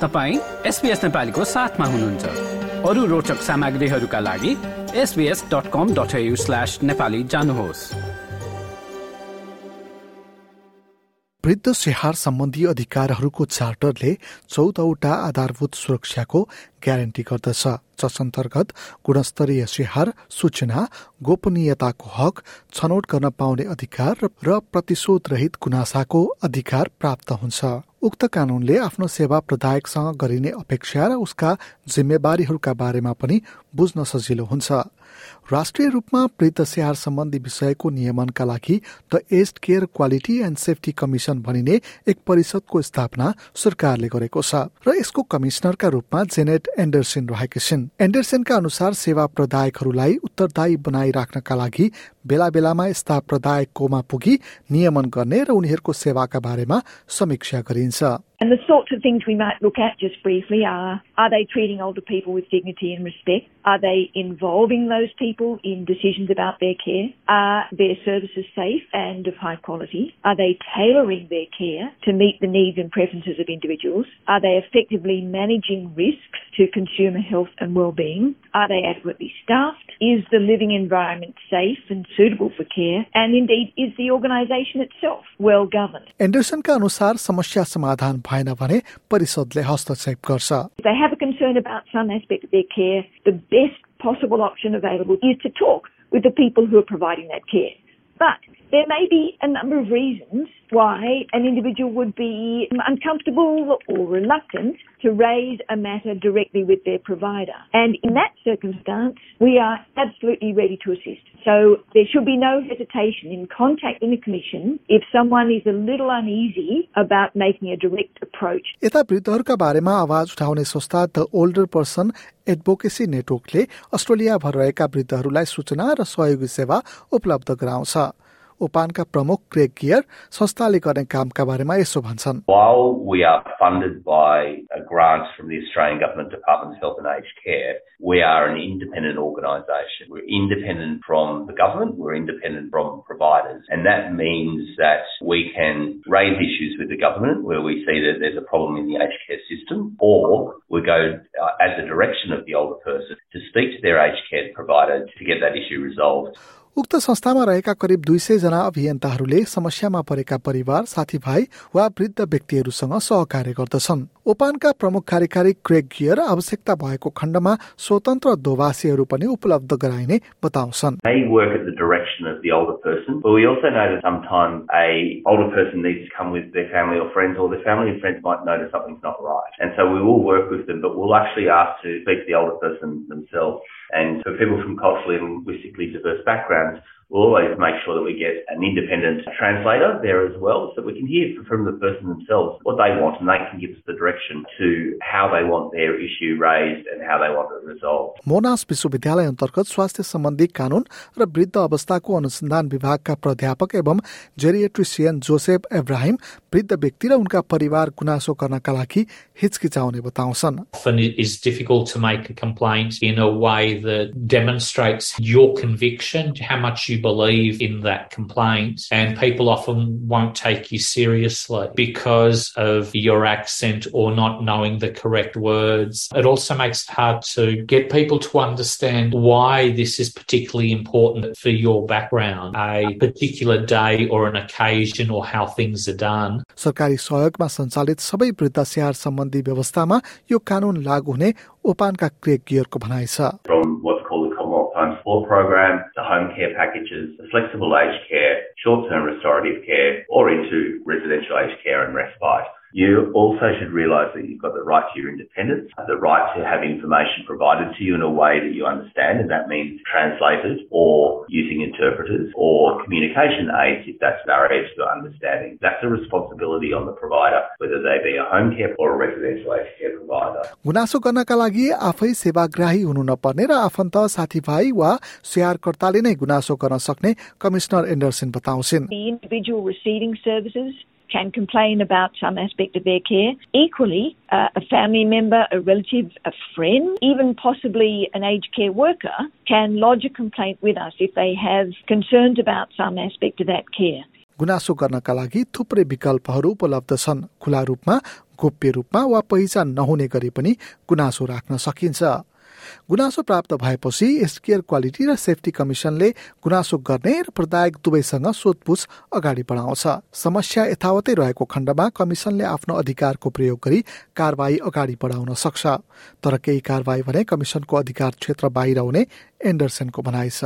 तपाईँ एसपिएस नेपालीको साथमा हुनुहुन्छ। अरू रोचक सामग्रीहरूका लागि SBS dot com dot slash Nepali जानुहोस्। वृद्ध स्याहार सम्बन्धी अधिकारहरूको चार्टरले चौधवटा आधारभूत सुरक्षाको ग्यारेन्टी गर्दछ। जस अन्तर्गत गुणस्तरीय स्याहार सूचना गोपनीयताको हक छनौट गर्न पाउने अधिकार र प्रतिशोध रहित गुनासाको अधिकार प्राप्त हुन्छ। उक्त कानूनले आफ्नो सेवा प्रदायकसँग गरिने अपेक्षा र उसका जिम्मेवारीहरूका बारेमा पनि बुझ्न सजिलो हुन्छ। राष्ट्रिय रूपमा वृद्ध स्याहार सम्बन्धी विषयको नियमनका लागि the aged care quality and safety commission भनिने एक परिषदको स्थापना सरकारले गरेको छ र यसको कमिश्नरका रूपमा जेनेट एन्डरसन रहेकी छिन्। एन्डरसनका अनुसार सेवा प्रदायकहरूलाई उत्तरदायी बनाइराख्नका लागि बेला बेलामा यस्ता प्रदायककोमा पुगी नियमन गर्ने र उनीहरूको सेवाका बारेमा समीक्षा गरिन्छ। And the sorts of things we might look at just briefly are are they treating older people with dignity and respect? Are they involving those people in decisions about their care? Are their services safe and of high quality? Are they tailoring their care to meet the needs and preferences of individuals? Are they effectively managing risks to consumer health and well-being? Are they adequately staffed? Is the living environment safe and suitable for care? And indeed, is the organisation itself well governed? एन्डरसनका अनुसार समस्या समाधान भएन भने परिषदले हस्तक्षेप गर्छ If they have a concern about some aspect of their care, the best possible option available is to talk with the people who are providing that care. But there may be a number of reasons why an individual would be uncomfortable or reluctant to raise a matter directly with their provider. And in that circumstance, we are absolutely ready to assist. So there should be no hesitation in contacting the Commission if someone is a little uneasy about making a direct approach. यता वृद्धहरूका बारेमा आवाज उठाउने संस्था the older person advocacy नेटवर्कले अस्ट्रेलियाभर रहेका वृद्धहरूलाई सूचना र सहयोगी सेवा उपलब्ध गराउँछ ओपानका प्रमुख क्रेक गियर संस्थाले गर्ने कामका बारेमा यसो भन्छन् While we are funded by uh, grants from the Australian Government Department of Health and Aged Care, we are an independent organisation. We're independent from the government, we're independent from providers, and that means that we can raise issues with the government where we see that there's a problem in the aged care system, or we go uh, at the direction of the older person to speak to their aged care provider to get that issue resolved. उक्त संस्थामा रहेका करिब दुई सय जना अभियन्ताहरूले समस्यामा परेका परिवार साथीभाइ वा वृद्ध व्यक्तिहरूसँग सहकार्य गर्दछन् ओपानका प्रमुख कार्यकारी क्रेक गियर आवश्यकता भएको खण्डमा स्वतन्त्र दोभाषीहरू पनि उपलब्ध गराइने बताउँछन्. And for people from culturally and linguistically diverse backgrounds, we'll always make sure that we get an independent translator there as well, so we can hear from the person themselves what they want, and they can give us the direction to how they want their issue raised and how they want it resolved. Monash विश्वविद्यालय अन्तर्गत स्वास्थ्य सम्बन्धी कानून र वृद्ध अवस्थाको अनुसन्धान विभागका प्राध्यापक एवं जेरिएट्रिसियन जोसेफ एब्राहिम वृद्ध व्यक्ति र उनका परिवार गुनासो गर्नका लागि हिचकिचाउने बताउँछन् often it is difficult to make a complaint in a way that demonstrates your conviction, how much you believe in that complaint. And people often won't take you seriously because of your accent or not knowing the correct words. It also makes it hard to get people to understand why this is particularly important for your background, a particular day or an occasion or how things are done. सरकारी सहयोगमा सञ्चालित सबै वृद्ध स्याहार सम्बन्धी व्यवस्थामा यो कानून लागू हुने ओपानका क्रेक गियरको भनाइ छ From what's called the Commonwealth Home Support Program, the home care packages, the flexible aged care, short-term restorative care, or into residential aged care and respite. You also should realise that you've got the right to your independence, the right to have information provided to you in a way that you understand, and that means translated or using interpreters or communication aids if that's barriers to understanding. That's a responsibility on the provider, whether they be a home care or a residential aged care provider. गुनासो गर्नका लागि आफै सेवाग्राही हुनु नपर्ने र आफन्त साथीभाइ वा स्याहारकर्ताले नै गुनासो गर्न सक्ने कमिश्नर एन्डरसन बताउँछिन् The individual receiving services can complain about some aspect of their care. Equally, uh, a family member, a relative, a friend, even possibly an aged care worker can lodge a complaint with us if they have concerns about some aspect of that care. गुनासो गर्नका लागि थुप्रै विकल्पहरू उपलब्ध छन् खुला रूपमा गोप्य रूपमा वा पहिचान नहुने गरी पनि गुनासो राख्न सकिन्छ गुनासो प्राप्त भएपछि स्केयर क्वालिटी र सेफ्टी कमिसनले गुनासो गर्ने र प्रदायक दुवैसँग सोधपुछ अगाडि बढाउँछ। समस्या यथावतै रहेको खण्डमा कमिसनले आफ्नो अधिकारको प्रयोग गरी कारवाही अगाडि बढाउन सक्छ। तर केही कारवाही भने कमिसनको अधिकार क्षेत्र बाहिर हुने एन्डरसनको भनाइ छ।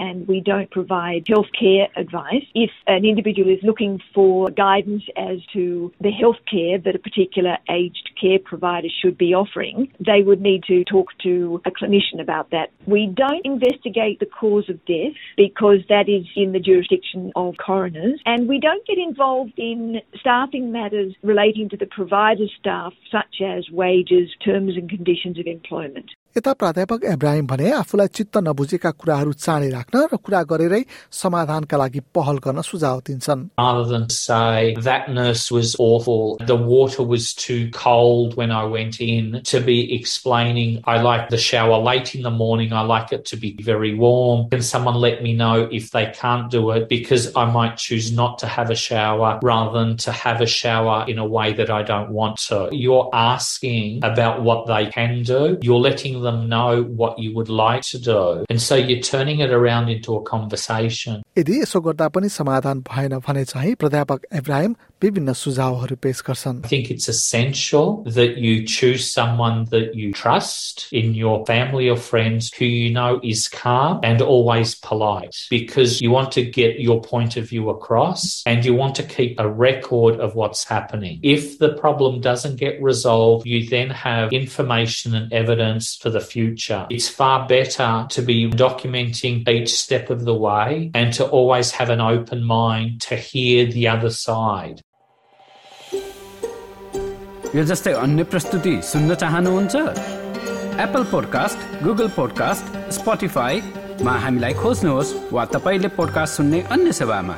And we don't provide healthcare advice. If an individual is looking for guidance as to the healthcare that a particular aged care provider should be offering, they would need to talk to a clinician about that. We don't investigate the cause of death because that is in the jurisdiction of coroners and we don't get involved in staffing matters relating to the provider staff such as wages, terms and conditions of employment. यता प्राध्यापक इब्राहिम भने आफूलाई चित्त नबुझेका कुराहरू चाँडै राख्न र कुरा गरेरै समाधानका लागि पहल गर्न सुझाव दिन्छन् Rather than say that nurse was awful, the water was too cold when I went in, to be explaining I like the shower late in the morning, I like it to be very warm. Can someone let me know if they can't do it because I might choose not to have a shower rather than to have a shower in a way that I don't want to. You're asking about what they can do. You're letting them know what you would like to do. And so you're turning it around into a conversation. यदि यसो गर्दा पनि समाधान भएन भने चाहिँ प्राध्यापक इब्राहिम विभिन्न सुझावहरू पेश गर्छन् I think it's essential that you choose someone that you trust in your family or friends who you know is calm and always polite because you want to get your point of view across and you want to keep a record of what's happening. If the problem doesn't get resolved, you then have information and evidence for the future. It's far better to be documenting each step of the way and to always have an open mind to hear the other side. यो जस्तै अन्य प्रस्तुति सुन्न चाहनुहुन्छ Apple podcast Google podcast स्पोटिफाईमा हामीलाई खोज्नुहोस् वा तपाईँले पोडकास्ट सुन्ने अन्य सेवामा